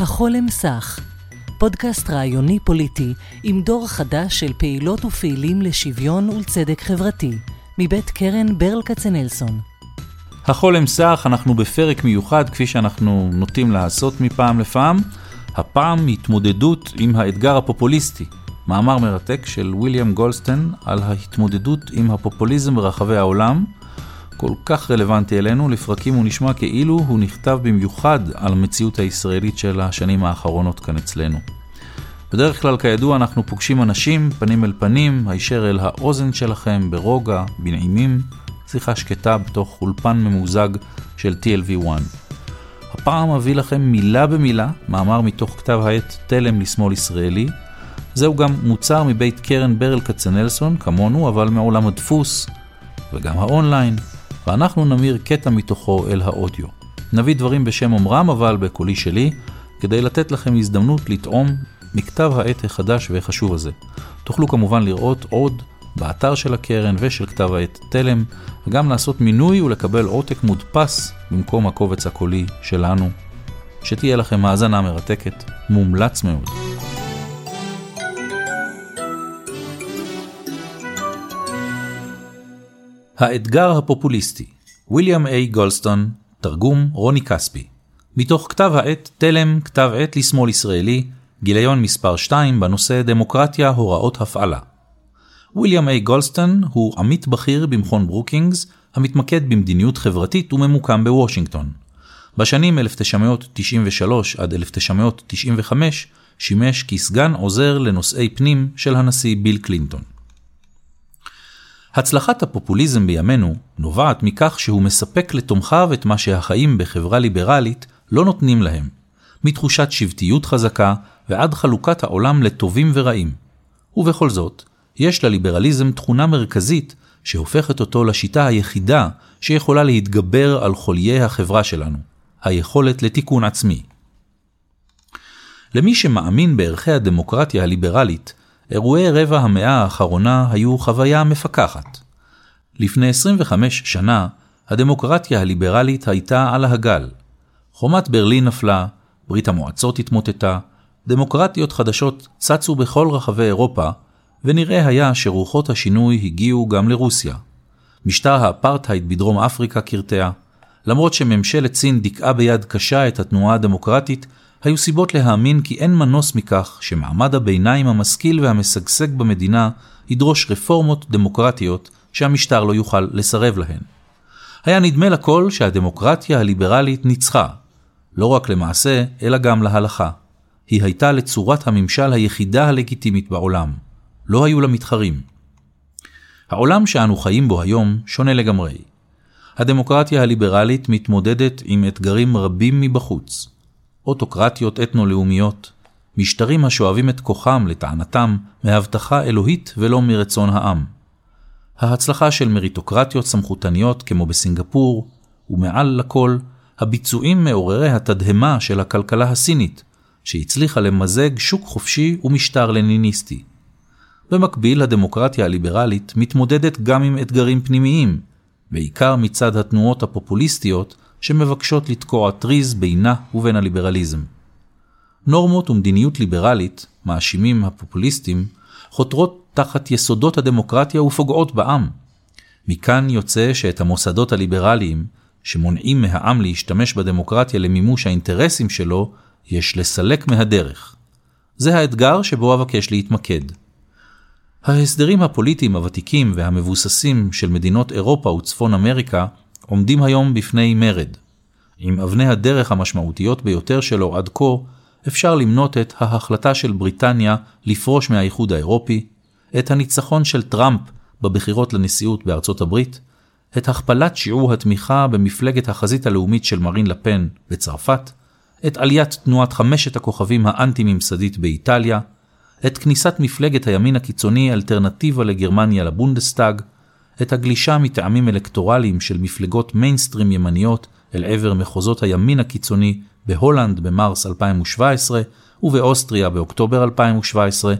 החולם סך, פודקאסט רעיוני פוליטי עם דור חדש של פעילות ופעילים לשוויון ולצדק חברתי, מבית קרן ברל כצנלסון. החולם סך, אנחנו בפרק מיוחד, כפי שאנחנו נוטים לעשות מפעם לפעם. הפעם התמודדות עם האתגר הפופוליסטי. מאמר מרתק של ויליאם גולדסטיין על ההתמודדות עם הפופוליזם ברחבי העולם. כל כך רלוונטי אלינו, לפרקים הוא נשמע כאילו הוא נכתב במיוחד על המציאות הישראלית של השנים האחרונות כאן אצלנו. בדרך כלל, כידוע, אנחנו פוגשים אנשים, פנים אל פנים, הישר אל האוזן שלכם, ברוגע, בנעימים, שיחה שקטה בתוך אולפן ממוזג של TLV1. הפעם אביא לכם מילה במילה מאמר מתוך כתב העת תלם לשמאל ישראלי. זהו גם מוצר מבית קרן ברל כצנלסון, כמונו, אבל מעולם הדפוס, וגם האונליין, ואנחנו נמיר קטע מתוכו אל האודיו. נביא דברים בשם אומרם, אבל בקולי שלי, כדי לתת לכם הזדמנות לטעום מכתב העת החדש והחשוב הזה. תוכלו כמובן לראות עוד באתר של הקרן ושל כתב העת תלם, וגם לעשות מינוי ולקבל עותק מודפס במקום הקובץ הקולי שלנו. שתהיה לכם האזנה מרתקת, מומלץ מאוד. האתגר הפופוליסטי, ויליאם איי גלסטון, תרגום רוני כספי. מתוך כתב העת תלם, כתב עת לשמאל ישראלי, גיליון מספר 2 בנושא דמוקרטיה הוראות הפעלה. ויליאם איי גלסטון הוא עמית בכיר במכון ברוקינגס, המתמקד במדיניות חברתית וממוקם בוושינגטון. בשנים 1993 עד 1995 שימש כסגן עוזר לנושאי פנים של הנשיא ביל קלינטון. הצלחת הפופוליזם בימינו נובעת מכך שהוא מספק לתומכיו את מה שהחיים בחברה ליברלית לא נותנים להם, מתחושת שבטיות חזקה ועד חלוקת העולם לטובים ורעים. ובכל זאת, יש לליברליזם תכונה מרכזית שהופכת אותו לשיטה היחידה שיכולה להתגבר על חוליי החברה שלנו, היכולת לתיקון עצמי. למי שמאמין בערכי הדמוקרטיה הליברלית, אירועי רבע המאה האחרונה היו חוויה מפקחת. לפני 25 שנה, הדמוקרטיה הליברלית הייתה על הגל. חומת ברלין נפלה, ברית המועצות התמוטטה, דמוקרטיות חדשות צצו בכל רחבי אירופה, ונראה היה שרוחות השינוי הגיעו גם לרוסיה. משטר האפרטהייד בדרום אפריקה קרטע. למרות שממשלת סין דיכאה ביד קשה את התנועה הדמוקרטית, היו סיבות להאמין כי אין מנוס מכך שמעמד הביניים המשכיל והמשגשג במדינה ידרוש רפורמות דמוקרטיות שהמשטר לא יוכל לסרב להן. היה נדמה לכל שהדמוקרטיה הליברלית ניצחה, לא רק למעשה, אלא גם להלכה. היא הייתה לצורת הממשל היחידה הלגיטימית בעולם. לא היו לה מתחרים. העולם שאנו חיים בו היום שונה לגמרי. הדמוקרטיה הליברלית מתמודדת עם אתגרים רבים מבחוץ. אוטוקרטיות אתנו-לאומיות, משטרים השואבים את כוחם, לטענתם, מהבטחה אלוהית ולא מרצון העם. ההצלחה של מריטוקרטיות סמכותניות כמו בסינגפור, ומעל לכל, הביצועים מעוררי התדהמה של הכלכלה הסינית, שהצליחה למזג שוק חופשי ומשטר לניניסטי. במקביל, הדמוקרטיה הליברלית מתמודדת גם עם אתגרים פנימיים, בעיקר מצד התנועות הפופוליסטיות שמבקשות לתקוע טריז בינה ובין הליברליזם. נורמות ומדיניות ליברלית, מאשימים הפופוליסטים, חותרות תחת יסודות הדמוקרטיה ופוגעות בעם. מכאן יוצא שאת המוסדות הליברליים, שמונעים מהעם להשתמש בדמוקרטיה למימוש האינטרסים שלו, יש לסלק מהדרך. זה האתגר שבו אבקש להתמקד. ההסדרים הפוליטיים הוותיקים והמבוססים של מדינות אירופה וצפון אמריקה עומדים היום בפני מרד. עם אבני הדרך המשמעותיות ביותר שלו עד כה, אפשר למנות את ההחלטה של בריטניה לפרוש מהאיחוד האירופי, את הניצחון של טראמפ בבחירות לנשיאות בארצות הברית, את הכפלת שיעור התמיכה במפלגת החזית הלאומית של מרין לפן בצרפת, את עליית תנועת חמשת הכוכבים האנטי-ממסדית באיטליה, את כניסת מפלגת הימין הקיצוני אלטרנטיבה לגרמניה לבונדסטאג, את הגלישה מטעמים אלקטורליים של מפלגות מיינסטרים ימניות אל עבר מחוזות הימין הקיצוני בהולנד במרס 2017 ובאוסטריה באוקטובר 2017,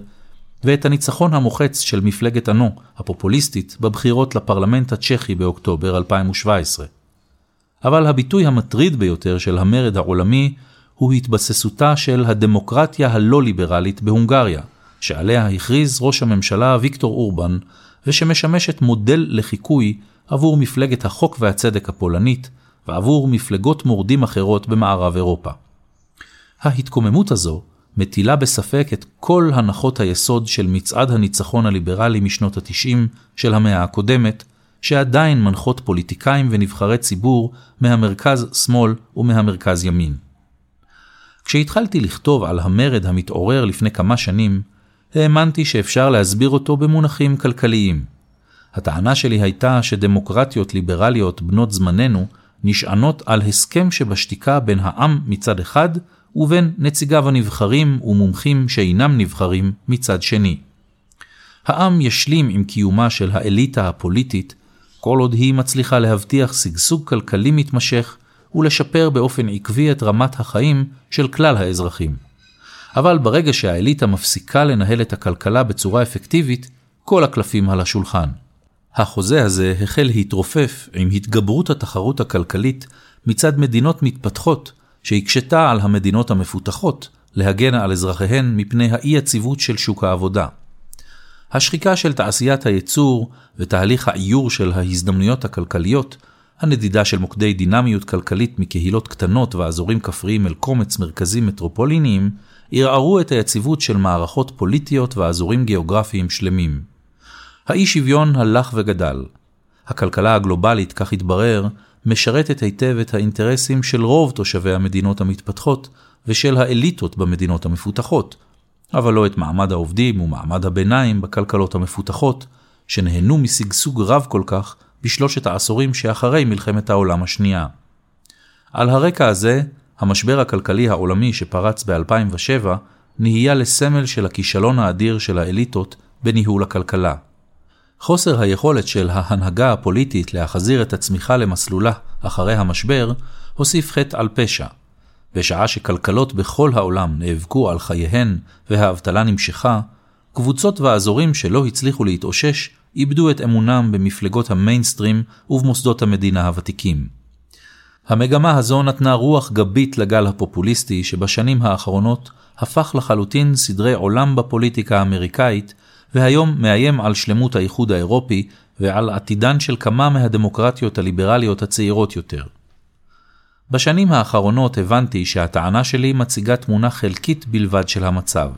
ואת הניצחון המוחץ של מפלגת אנו, הפופוליסטית, בבחירות לפרלמנט הצ'כי באוקטובר 2017. אבל הביטוי המטריד ביותר של המרד העולמי הוא התבססותה של הדמוקרטיה הלא ליברלית בהונגריה, שעליה הכריז ראש הממשלה ויקטור אורבן, ושמשמשת מודל לחיקוי עבור מפלגת החוק והצדק הפולנית, ועבור מפלגות מורדים אחרות במערב אירופה. ההתקוממות הזו מטילה בספק את כל הנחות היסוד של מצעד הניצחון הליברלי משנות ה-90 של המאה הקודמת, שעדיין מנחות פוליטיקאים ונבחרי ציבור מהמרכז-שמאל ומהמרכז-ימין. כשהתחלתי לכתוב על המרד המתעורר לפני כמה שנים, האמנתי שאפשר להסביר אותו במונחים כלכליים. הטענה שלי הייתה שדמוקרטיות ליברליות בנות זמננו נשענות על הסכם שבשתיקה בין העם מצד אחד ובין נציגיו הנבחרים ומומחים שאינם נבחרים מצד שני. העם ישלים עם קיומה של האליטה הפוליטית כל עוד היא מצליחה להבטיח שגשוג כלכלי מתמשך ולשפר באופן עקבי את רמת החיים של כלל האזרחים. אבל ברגע שהאליטה מפסיקה לנהל את הכלכלה בצורה אפקטיבית, כל הקלפים על השולחן. החוזה הזה החל להתרופף עם התגברות התחרות הכלכלית מצד מדינות מתפתחות, שהקשתה על המדינות המפותחות להגן על אזרחיהן מפני האי-יציבות של שוק העבודה. השחיקה של תעשיית הייצור ותהליך האיור של ההזדמנויות הכלכליות, הנדידה של מוקדי דינמיות כלכלית מקהילות קטנות ואזורים כפריים אל קומץ מרכזים מטרופוליניים, ערערו את היציבות של מערכות פוליטיות ואזורים גיאוגרפיים שלמים. האי שוויון הלך וגדל. הכלכלה הגלובלית, כך התברר, משרתת היטב את האינטרסים של רוב תושבי המדינות המתפתחות ושל האליטות במדינות המפותחות, אבל לא את מעמד העובדים ומעמד הביניים בכלכלות המפותחות, שנהנו משגשוג רב כל כך בשלושת העשורים שאחרי מלחמת העולם השנייה. על הרקע הזה, המשבר הכלכלי העולמי שפרץ ב-2007 נהיה לסמל של הכישלון האדיר של האליטות בניהול הכלכלה. חוסר היכולת של ההנהגה הפוליטית להחזיר את הצמיחה למסלולה אחרי המשבר, הוסיף חטא על פשע. בשעה שכלכלות בכל העולם נאבקו על חייהן והאבטלה נמשכה, קבוצות ואזורים שלא הצליחו להתאושש איבדו את אמונם במפלגות המיינסטרים ובמוסדות המדינה הוותיקים. המגמה הזו נתנה רוח גבית לגל הפופוליסטי שבשנים האחרונות הפך לחלוטין סדרי עולם בפוליטיקה האמריקאית, והיום מאיים על שלמות האיחוד האירופי ועל עתידן של כמה מהדמוקרטיות הליברליות הצעירות יותר. בשנים האחרונות הבנתי שהטענה שלי מציגה תמונה חלקית בלבד של המצב.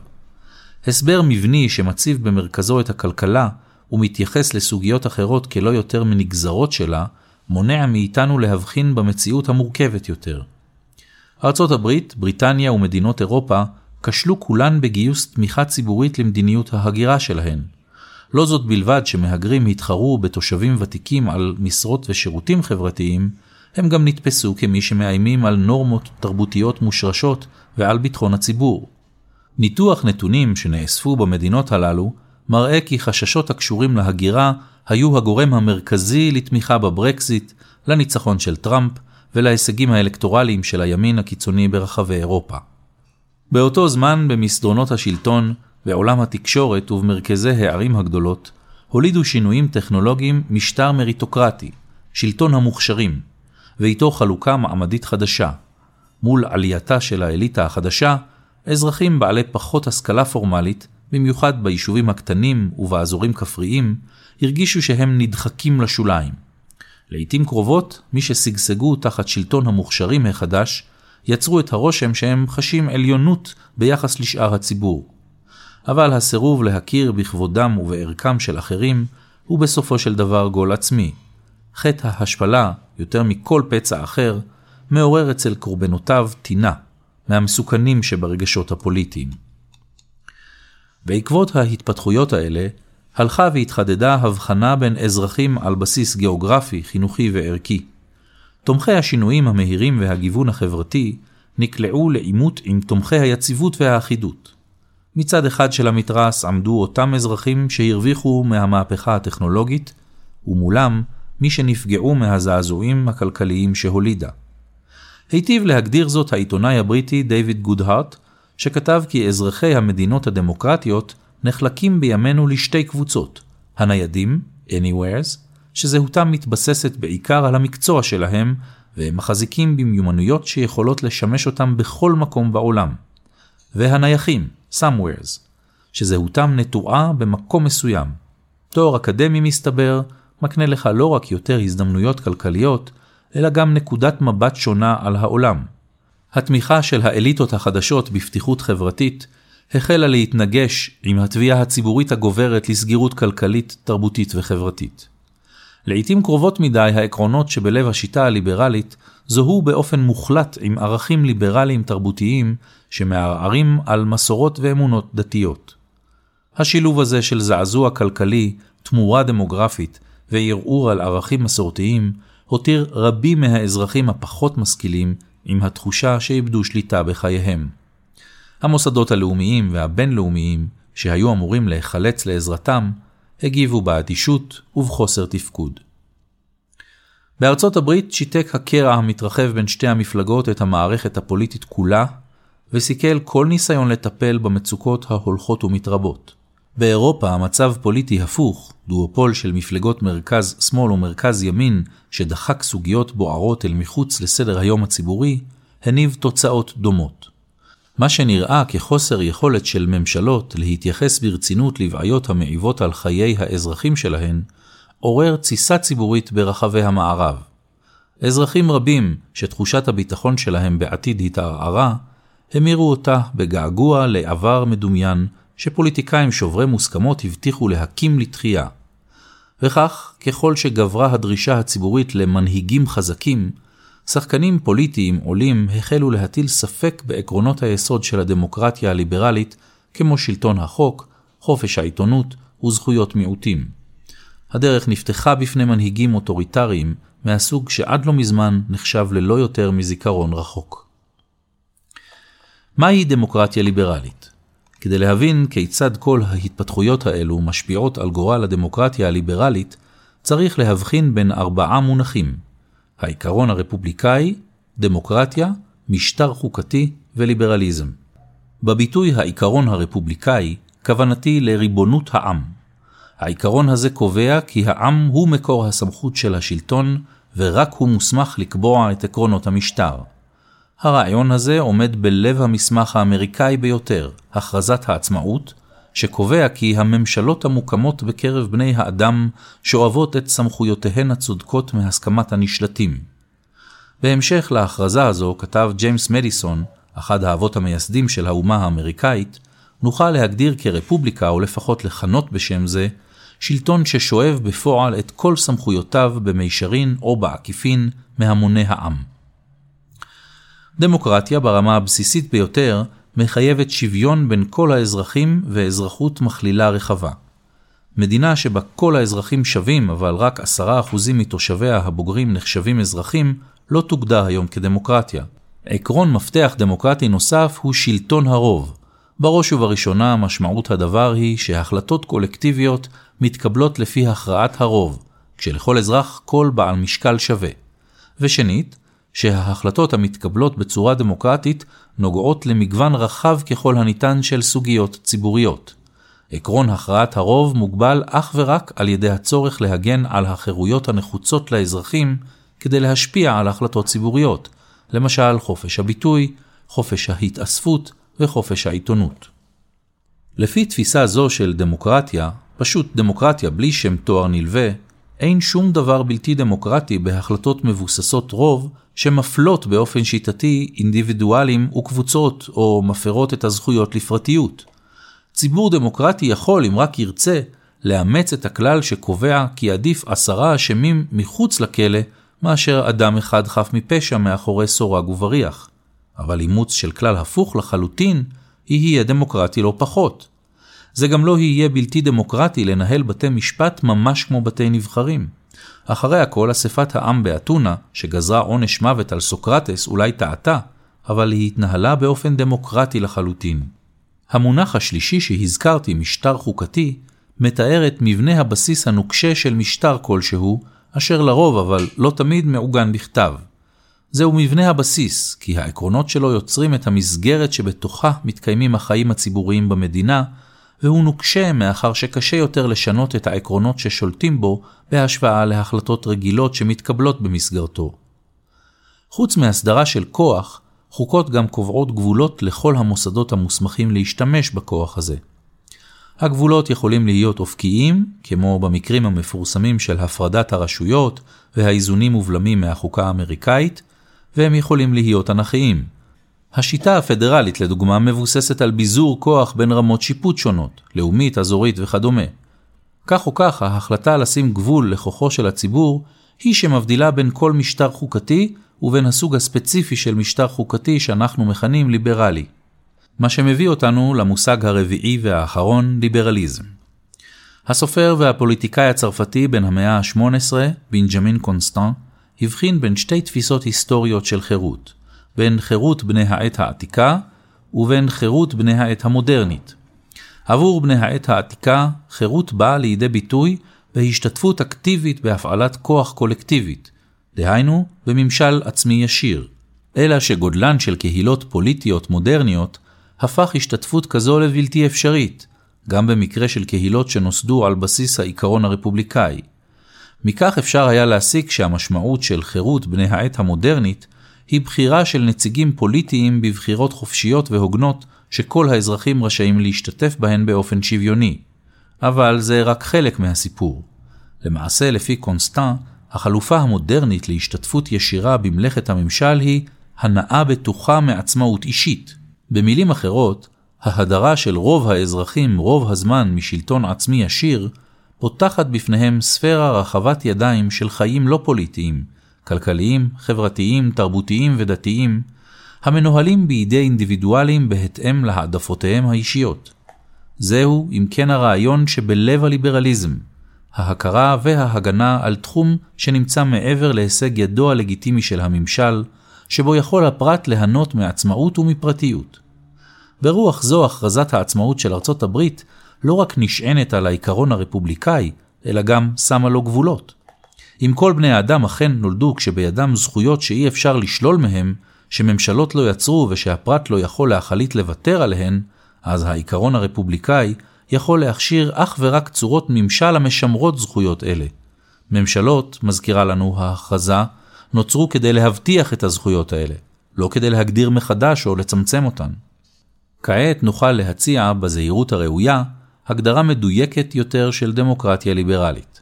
הסבר מבני שמציב במרכזו את הכלכלה ומתייחס לסוגיות אחרות כלא יותר מנגזרות שלה, מונע מאיתנו להבחין במציאות המורכבת יותר. ארצות הברית, בריטניה ומדינות אירופה כשלו כולן בגיוס תמיכה ציבורית למדיניות ההגירה שלהן. לא זאת בלבד שמהגרים התחרו בתושבים ותיקים על משרות ושירותים חברתיים, הם גם נתפסו כמי שמאיימים על נורמות תרבותיות מושרשות ועל ביטחון הציבור. ניתוח נתונים שנאספו במדינות הללו מראה כי חששות הקשורים להגירה היו הגורם המרכזי לתמיכה בברקזיט, לניצחון של טראמפ ולהישגים האלקטורליים של הימין הקיצוני ברחבי אירופה. באותו זמן במסדרונות השלטון, בעולם התקשורת ובמרכזי הערים הגדולות, הולידו שינויים טכנולוגיים משטר מריטוקרטי, שלטון המוכשרים, ואיתו חלוקה מעמדית חדשה. מול עלייתה של האליטה החדשה, אזרחים בעלי פחות השכלה פורמלית, במיוחד ביישובים הקטנים ובאזורים כפריים, הרגישו שהם נדחקים לשוליים. לעתים קרובות, מי ששגשגו תחת שלטון המוכשרים החדש, יצרו את הרושם שהם חשים עליונות ביחס לשאר הציבור. אבל הסירוב להכיר בכבודם ובערכם של אחרים, הוא בסופו של דבר גול עצמי. חטא ההשפלה, יותר מכל פצע אחר, מעורר אצל קורבנותיו טינה, מהמסוכנים שברגשות הפוליטיים. בעקבות ההתפתחויות האלה, הלכה והתחדדה הבחנה בין אזרחים על בסיס גיאוגרפי, חינוכי וערכי. תומכי השינויים המהירים והגיוון החברתי נקלעו לעימות עם תומכי היציבות והאחידות. מצד אחד של המתרס עמדו אותם אזרחים שהרוויחו מהמהפכה הטכנולוגית, ומולם מי שנפגעו מהזעזועים הכלכליים שהולידה. היטיב להגדיר זאת העיתונאי הבריטי דיוויד גודהארט, שכתב כי אזרחי המדינות הדמוקרטיות נחלקים בימינו לשתי קבוצות, הניידים, Anywheres, שזהותם מתבססת בעיקר על המקצוע שלהם, והם מחזיקים במיומנויות שיכולות לשמש אותם בכל מקום בעולם. והנייחים, somewheres, שזהותם נטועה במקום מסוים. תואר אקדמי מסתבר, מקנה לך לא רק יותר הזדמנויות כלכליות, אלא גם נקודת מבט שונה על העולם. התמיכה של האליטות החדשות בפתיחות חברתית החלה להתנגש עם התביעה הציבורית הגוברת לסגירות כלכלית, תרבותית וחברתית. לעתים קרובות מדי העקרונות שבלב השיטה הליברלית זוהו באופן מוחלט עם ערכים ליברליים תרבותיים שמערערים על מסורות ואמונות דתיות. השילוב הזה של זעזוע כלכלי, תמורה דמוגרפית וערעור על ערכים מסורתיים הותיר רבים מהאזרחים הפחות משכילים עם התחושה שאיבדו שליטה בחייהם. המוסדות הלאומיים והבינלאומיים, שהיו אמורים להיחלץ לעזרתם, הגיבו באדישות ובחוסר תפקוד. בארצות הברית שיתק הקרע המתרחב בין שתי המפלגות את המערכת הפוליטית כולה, וסיכל כל ניסיון לטפל במצוקות ההולכות ומתרבות. באירופה המצב פוליטי הפוך, דואופול של מפלגות מרכז-שמאל ומרכז-ימין שדחק סוגיות בוערות אל מחוץ לסדר היום הציבורי, הניב תוצאות דומות. מה שנראה כחוסר יכולת של ממשלות להתייחס ברצינות לבעיות המעיבות על חיי האזרחים שלהן, עורר תסיסה ציבורית ברחבי המערב. אזרחים רבים שתחושת הביטחון שלהם בעתיד התערערה, המירו אותה בגעגוע לעבר מדומיין שפוליטיקאים שוברי מוסכמות הבטיחו להקים לתחייה. וכך, ככל שגברה הדרישה הציבורית למנהיגים חזקים, שחקנים פוליטיים עולים החלו להטיל ספק בעקרונות היסוד של הדמוקרטיה הליברלית, כמו שלטון החוק, חופש העיתונות וזכויות מיעוטים. הדרך נפתחה בפני מנהיגים אוטוריטריים מהסוג שעד לא מזמן נחשב ללא יותר מזיכרון רחוק. מהי דמוקרטיה ליברלית? כדי להבין כיצד כל ההתפתחויות האלו משפיעות על גורל הדמוקרטיה הליברלית, צריך להבחין בין ארבעה מונחים העיקרון הרפובליקאי, דמוקרטיה, משטר חוקתי וליברליזם. בביטוי העיקרון הרפובליקאי, כוונתי לריבונות העם. העיקרון הזה קובע כי העם הוא מקור הסמכות של השלטון, ורק הוא מוסמך לקבוע את עקרונות המשטר. הרעיון הזה עומד בלב המסמך האמריקאי ביותר, הכרזת העצמאות, שקובע כי הממשלות המוקמות בקרב בני האדם שואבות את סמכויותיהן הצודקות מהסכמת הנשלטים. בהמשך להכרזה הזו כתב ג'יימס מדיסון, אחד האבות המייסדים של האומה האמריקאית, נוכל להגדיר כרפובליקה, או לפחות לכנות בשם זה, שלטון ששואב בפועל את כל סמכויותיו במישרין או בעקיפין מהמוני העם. דמוקרטיה ברמה הבסיסית ביותר מחייבת שוויון בין כל האזרחים ואזרחות מכלילה רחבה. מדינה שבה כל האזרחים שווים, אבל רק עשרה אחוזים מתושביה הבוגרים נחשבים אזרחים, לא תוגדר היום כדמוקרטיה. עקרון מפתח דמוקרטי נוסף הוא שלטון הרוב. בראש ובראשונה משמעות הדבר היא שהחלטות קולקטיביות מתקבלות לפי הכרעת הרוב, כשלכל אזרח כל בעל משקל שווה. ושנית, שההחלטות המתקבלות בצורה דמוקרטית נוגעות למגוון רחב ככל הניתן של סוגיות ציבוריות. עקרון הכרעת הרוב מוגבל אך ורק על ידי הצורך להגן על החירויות הנחוצות לאזרחים כדי להשפיע על החלטות ציבוריות, למשל חופש הביטוי, חופש ההתאספות וחופש העיתונות. לפי תפיסה זו של דמוקרטיה, פשוט דמוקרטיה בלי שם תואר נלווה, אין שום דבר בלתי דמוקרטי בהחלטות מבוססות רוב שמפלות באופן שיטתי אינדיבידואלים וקבוצות או מפרות את הזכויות לפרטיות. ציבור דמוקרטי יכול, אם רק ירצה, לאמץ את הכלל שקובע כי עדיף עשרה אשמים מחוץ לכלא מאשר אדם אחד חף מפשע מאחורי סורג ובריח. אבל אימוץ של כלל הפוך לחלוטין, יהיה דמוקרטי לא פחות. זה גם לא יהיה בלתי דמוקרטי לנהל בתי משפט ממש כמו בתי נבחרים. אחרי הכל, אספת העם באתונה, שגזרה עונש מוות על סוקרטס, אולי טעתה, אבל היא התנהלה באופן דמוקרטי לחלוטין. המונח השלישי שהזכרתי, משטר חוקתי, מתאר את מבנה הבסיס הנוקשה של משטר כלשהו, אשר לרוב אבל לא תמיד מעוגן בכתב. זהו מבנה הבסיס, כי העקרונות שלו יוצרים את המסגרת שבתוכה מתקיימים החיים הציבוריים במדינה, והוא נוקשה מאחר שקשה יותר לשנות את העקרונות ששולטים בו בהשוואה להחלטות רגילות שמתקבלות במסגרתו. חוץ מהסדרה של כוח, חוקות גם קובעות גבולות לכל המוסדות המוסמכים להשתמש בכוח הזה. הגבולות יכולים להיות אופקיים, כמו במקרים המפורסמים של הפרדת הרשויות והאיזונים ובלמים מהחוקה האמריקאית, והם יכולים להיות אנכיים. השיטה הפדרלית, לדוגמה, מבוססת על ביזור כוח בין רמות שיפוט שונות, לאומית, אזורית וכדומה. כך או כך, ההחלטה לשים גבול לכוחו של הציבור היא שמבדילה בין כל משטר חוקתי ובין הסוג הספציפי של משטר חוקתי שאנחנו מכנים ליברלי. מה שמביא אותנו למושג הרביעי והאחרון, ליברליזם. הסופר והפוליטיקאי הצרפתי בן המאה ה-18, בנג'מין קונסטן, הבחין בין שתי תפיסות היסטוריות של חירות, בין חירות בני העת העתיקה ובין חירות בני העת המודרנית. עבור בני העת העתיקה, חירות באה לידי ביטוי בהשתתפות אקטיבית בהפעלת כוח קולקטיבית, דהיינו בממשל עצמי ישיר, אלא שגודלן של קהילות פוליטיות מודרניות הפך השתתפות כזו לבלתי אפשרית, גם במקרה של קהילות שנוסדו על בסיס העיקרון הרפובליקאי. מכך אפשר היה להסיק שהמשמעות של חירות בני העת המודרנית היא בחירה של נציגים פוליטיים בבחירות חופשיות והוגנות שכל האזרחים רשאים להשתתף בהן באופן שוויוני. אבל זה רק חלק מהסיפור. למעשה, לפי קונסטן, החלופה המודרנית להשתתפות ישירה במלאכת הממשל היא הנאה בטוחה מעצמאות אישית. במילים אחרות, ההדרה של רוב האזרחים רוב הזמן משלטון עצמי ישיר, פותחת בפניהם ספירה רחבת ידיים של חיים לא פוליטיים, כלכליים, חברתיים, תרבותיים ודתיים, המנוהלים בידי אינדיבידואלים בהתאם להעדפותיהם האישיות. זהו, אם כן, הרעיון שבלב הליברליזם, ההכרה וההגנה על תחום שנמצא מעבר להישג ידו הלגיטימי של הממשל, שבו יכול הפרט ליהנות מעצמאות ומפרטיות. ברוח זו הכרזת העצמאות של ארצות הברית לא רק נשענת על העיקרון הרפובליקאי, אלא גם שמה לו גבולות. אם כל בני האדם אכן נולדו כשבידם זכויות שאי אפשר לשלול מהם, שממשלות לא יצרו ושהפרט לא יכול להחליט לוותר עליהן, אז העיקרון הרפובליקאי יכול להכשיר אך ורק צורות ממשל המשמרות זכויות אלה. ממשלות, מזכירה לנו ההכרזה, נוצרו כדי להבטיח את הזכויות האלה, לא כדי להגדיר מחדש או לצמצם אותן. כעת נוכל להציע, בזהירות הראויה, הגדרה מדויקת יותר של דמוקרטיה ליברלית.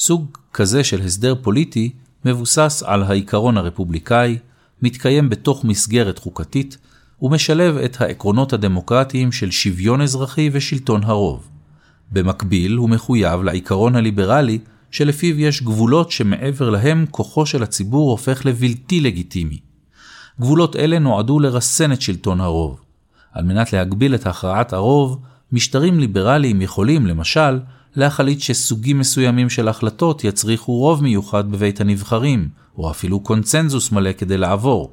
סוג כזה של הסדר פוליטי מבוסס על העיקרון הרפובליקאי, מתקיים בתוך מסגרת חוקתית, ומשלב את העקרונות הדמוקרטיים של שוויון אזרחי ושלטון הרוב. במקביל הוא מחויב לעיקרון הליברלי שלפיו יש גבולות שמעבר להם כוחו של הציבור הופך לבלתי לגיטימי. גבולות אלה נועדו לרסן את שלטון הרוב. על מנת להגביל את הכרעת הרוב, משטרים ליברליים יכולים, למשל, להחליט שסוגים מסוימים של החלטות יצריכו רוב מיוחד בבית הנבחרים, או אפילו קונצנזוס מלא כדי לעבור.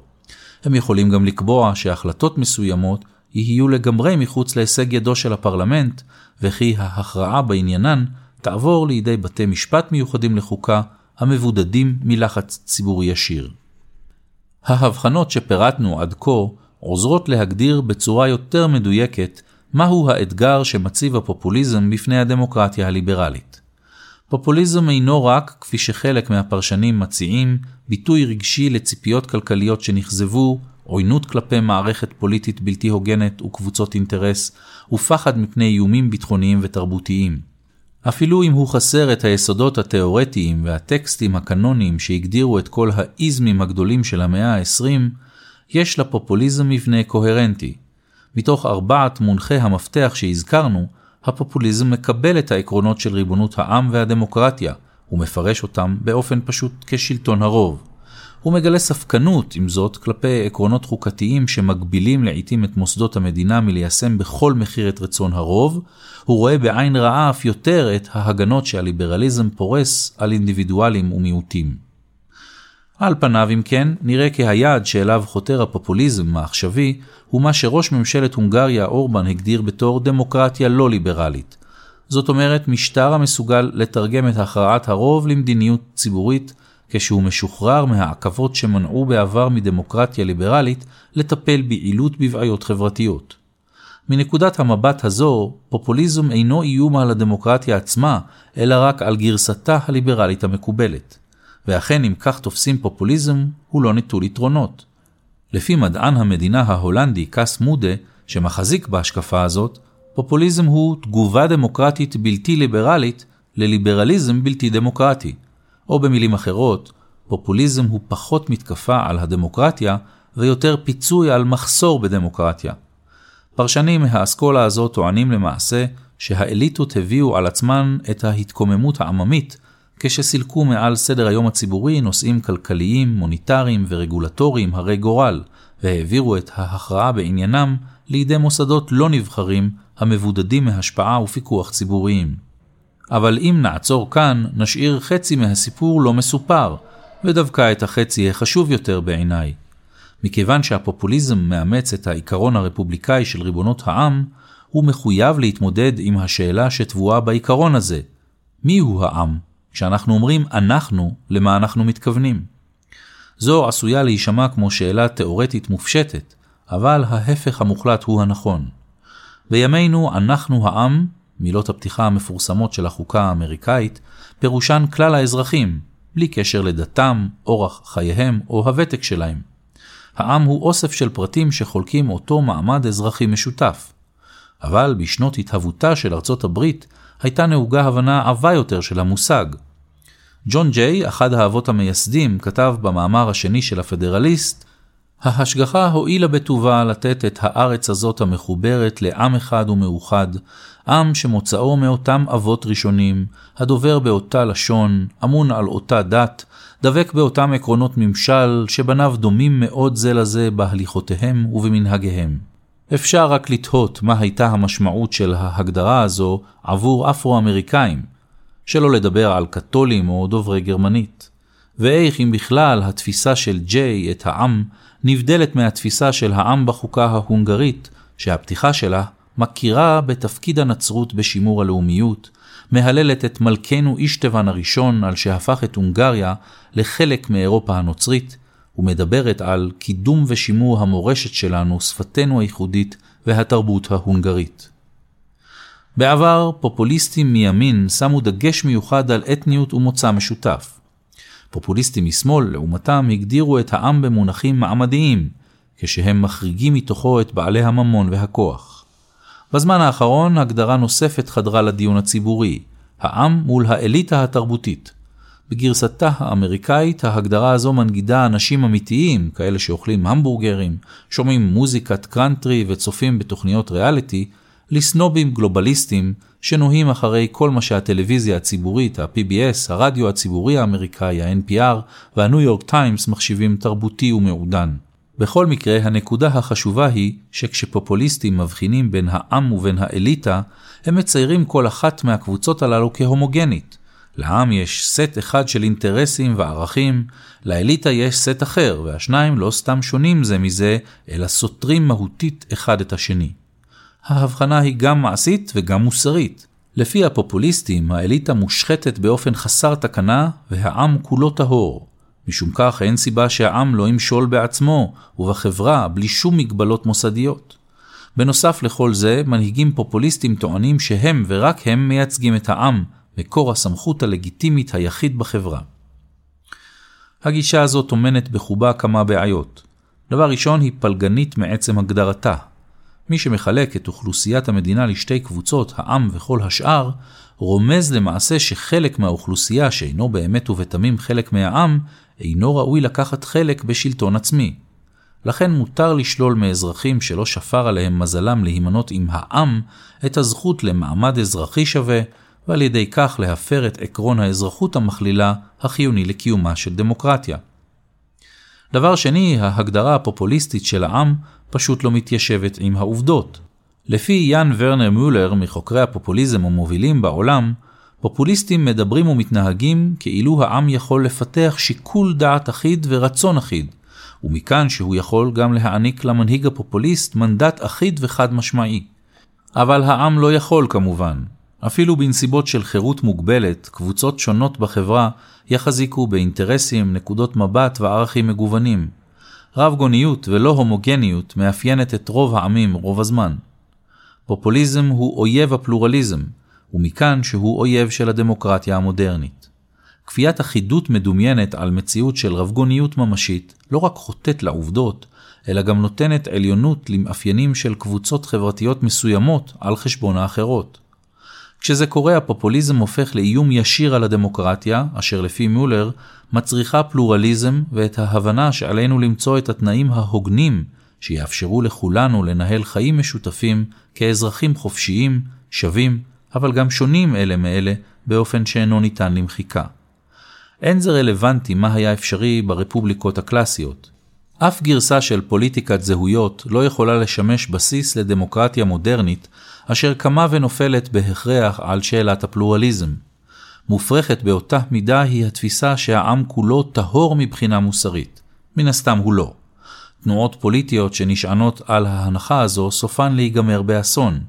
הם יכולים גם לקבוע שהחלטות מסוימות יהיו לגמרי מחוץ להישג ידו של הפרלמנט, וכי ההכרעה בעניינן תעבור לידי בתי משפט מיוחדים לחוקה, המבודדים מלחץ ציבורי ישיר. ההבחנות שפירטנו עד כה עוזרות להגדיר בצורה יותר מדויקת מהו האתגר שמציב הפופוליזם בפני הדמוקרטיה הליברלית. פופוליזם אינו רק, כפי שחלק מהפרשנים מציעים, ביטוי רגשי לציפיות כלכליות שנכזבו, עוינות כלפי מערכת פוליטית בלתי הוגנת וקבוצות אינטרס, ופחד מפני איומים ביטחוניים ותרבותיים. אפילו אם הוא חסר את היסודות התאורטיים והטקסטים הקנוניים שהגדירו את כל האיזמים הגדולים של המאה ה-20, יש לפופוליזם מבנה קוהרנטי. מתוך ארבעת מונחי המפתח שהזכרנו, הפופוליזם מקבל את העקרונות של ריבונות העם והדמוקרטיה, ומפרש אותם באופן פשוט כשלטון הרוב. הוא מגלה ספקנות, עם זאת, כלפי עקרונות חוקתיים שמגבילים לעיתים את מוסדות המדינה מליישם בכל מחיר את רצון הרוב, הוא רואה בעין רעה אף יותר את ההגנות שהליברליזם פורס על אינדיבידואלים ומיעוטים. על פניו אם כן, נראה כי היעד שאליו חותר הפופוליזם העכשווי, הוא מה שראש ממשלת הונגריה אורבן הגדיר בתור דמוקרטיה לא ליברלית. זאת אומרת, משטר המסוגל לתרגם את הכרעת הרוב למדיניות ציבורית, כשהוא משוחרר מהעכבות שמנעו בעבר מדמוקרטיה ליברלית לטפל ביעילות בבעיות חברתיות. מנקודת המבט הזו, פופוליזם אינו איום על הדמוקרטיה עצמה, אלא רק על גרסתה הליברלית המקובלת. ואכן אם כך תופסים פופוליזם, הוא לא נטול יתרונות. לפי מדען המדינה ההולנדי קאס מודה, שמחזיק בהשקפה הזאת, פופוליזם הוא תגובה דמוקרטית בלתי ליברלית לליברליזם בלתי דמוקרטי. או במילים אחרות, פופוליזם הוא פחות מתקפה על הדמוקרטיה ויותר פיצוי על מחסור בדמוקרטיה. פרשנים מהאסכולה הזאת טוענים למעשה שהאליטות הביאו על עצמן את ההתקוממות העממית כשסילקו מעל סדר היום הציבורי נושאים כלכליים, מוניטריים ורגולטוריים הרי גורל, והעבירו את ההכרעה בעניינם לידי מוסדות לא נבחרים המבודדים מהשפעה ופיקוח ציבוריים. אבל אם נעצור כאן, נשאיר חצי מהסיפור לא מסופר, ודווקא את החצי החשוב יותר בעיניי. מכיוון שהפופוליזם מאמץ את העיקרון הרפובליקאי של ריבונות העם, הוא מחויב להתמודד עם השאלה שטבועה בעיקרון הזה, מיהו העם? כשאנחנו אומרים אנחנו, למה אנחנו מתכוונים? זו עשויה להישמע כמו שאלה תאורטית מופשטת, אבל ההפך המוחלט הוא הנכון. בימינו אנחנו העם, מילות הפתיחה המפורסמות של החוקה האמריקאית, פירושן כלל האזרחים, בלי קשר לדתם, אורח חייהם או הוותק שלהם. העם הוא אוסף של פרטים שחולקים אותו מעמד אזרחי משותף. אבל בשנות התהוותה של ארצות הברית הייתה נהוגה הבנה עבה יותר של המושג. ג'ון ג'יי, אחד האבות המייסדים, כתב במאמר השני של הפדרליסט, ההשגחה הואילה בטובה לתת את הארץ הזאת המחוברת לעם אחד ומאוחד, עם שמוצאו מאותם אבות ראשונים, הדובר באותה לשון, אמון על אותה דת, דבק באותם עקרונות ממשל, שבניו דומים מאוד זה לזה בהליכותיהם ובמנהגיהם. אפשר רק לתהות מה הייתה המשמעות של ההגדרה הזו עבור אפרו-אמריקאים, שלא לדבר על קתולים או דוברי גרמנית. ואיך אם בכלל התפיסה של ג'יי את העם נבדלת מהתפיסה של העם בחוקה ההונגרית, שהפתיחה שלה מכירה בתפקיד הנצרות בשימור הלאומיות, מהללת את מלכנו אישטבן הראשון על שהפך את הונגריה לחלק מאירופה הנוצרית, ומדברת על קידום ושימור המורשת שלנו, שפתנו הייחודית והתרבות ההונגרית. בעבר, פופוליסטים מימין שמו דגש מיוחד על אתניות ומוצא משותף. פופוליסטים משמאל, לעומתם, הגדירו את העם במונחים מעמדיים, כשהם מחריגים מתוכו את בעלי הממון והכוח. בזמן האחרון, הגדרה נוספת חדרה לדיון הציבורי, העם מול האליטה התרבותית. בגרסתה האמריקאית ההגדרה הזו מנגידה אנשים אמיתיים, כאלה שאוכלים המבורגרים, שומעים מוזיקת קרנטרי וצופים בתוכניות ריאליטי, לסנובים גלובליסטים שנוהים אחרי כל מה שהטלוויזיה הציבורית, ה-PBS, הרדיו הציבורי האמריקאי, ה-NPR והניו יורק טיימס מחשיבים תרבותי ומעודן. בכל מקרה, הנקודה החשובה היא שכשפופוליסטים מבחינים בין העם ובין האליטה, הם מציירים כל אחת מהקבוצות הללו כהומוגנית. לעם יש סט אחד של אינטרסים וערכים, לאליטה יש סט אחר, והשניים לא סתם שונים זה מזה, אלא סותרים מהותית אחד את השני. ההבחנה היא גם מעשית וגם מוסרית. לפי הפופוליסטים, האליטה מושחתת באופן חסר תקנה, והעם כולו טהור. משום כך אין סיבה שהעם לא ימשול בעצמו ובחברה בלי שום מגבלות מוסדיות. בנוסף לכל זה, מנהיגים פופוליסטים טוענים שהם ורק הם מייצגים את העם, מקור הסמכות הלגיטימית היחיד בחברה. הגישה הזו טומנת בחובה כמה בעיות. דבר ראשון היא פלגנית מעצם הגדרתה. מי שמחלק את אוכלוסיית המדינה לשתי קבוצות, העם וכל השאר, רומז למעשה שחלק מהאוכלוסייה שאינו באמת ובתמים חלק מהעם, אינו ראוי לקחת חלק בשלטון עצמי. לכן מותר לשלול מאזרחים שלא שפר עליהם מזלם להימנות עם העם את הזכות למעמד אזרחי שווה, ועל ידי כך להפר את עקרון האזרחות המכלילה החיוני לקיומה של דמוקרטיה. דבר שני, ההגדרה הפופוליסטית של העם פשוט לא מתיישבת עם העובדות. לפי יאן ורנר מולר מחוקרי הפופוליזם המובילים בעולם, פופוליסטים מדברים ומתנהגים כאילו העם יכול לפתח שיקול דעת אחיד ורצון אחיד, ומכאן שהוא יכול גם להעניק למנהיג הפופוליסט מנדט אחיד וחד משמעי. אבל העם לא יכול כמובן. אפילו בנסיבות של חירות מוגבלת, קבוצות שונות בחברה יחזיקו באינטרסים, נקודות מבט וערכים מגוונים. רב גוניות ולא הומוגניות מאפיינת את רוב העמים רוב הזמן. פופוליזם הוא אויב הפלורליזם, ומכאן שהוא אויב של הדמוקרטיה המודרנית. כפיית אחידות מדומיינת על מציאות של רבגוניות ממשית לא רק חוטאת לעובדות, אלא גם נותנת עליונות למאפיינים של קבוצות חברתיות מסוימות על חשבון האחרות. כשזה קורה הפופוליזם הופך לאיום ישיר על הדמוקרטיה, אשר לפי מולר מצריכה פלורליזם ואת ההבנה שעלינו למצוא את התנאים ההוגנים שיאפשרו לכולנו לנהל חיים משותפים כאזרחים חופשיים, שווים, אבל גם שונים אלה מאלה באופן שאינו ניתן למחיקה. אין זה רלוונטי מה היה אפשרי ברפובליקות הקלאסיות. אף גרסה של פוליטיקת זהויות לא יכולה לשמש בסיס לדמוקרטיה מודרנית, אשר קמה ונופלת בהכרח על שאלת הפלורליזם. מופרכת באותה מידה היא התפיסה שהעם כולו טהור מבחינה מוסרית. מן הסתם הוא לא. תנועות פוליטיות שנשענות על ההנחה הזו סופן להיגמר באסון,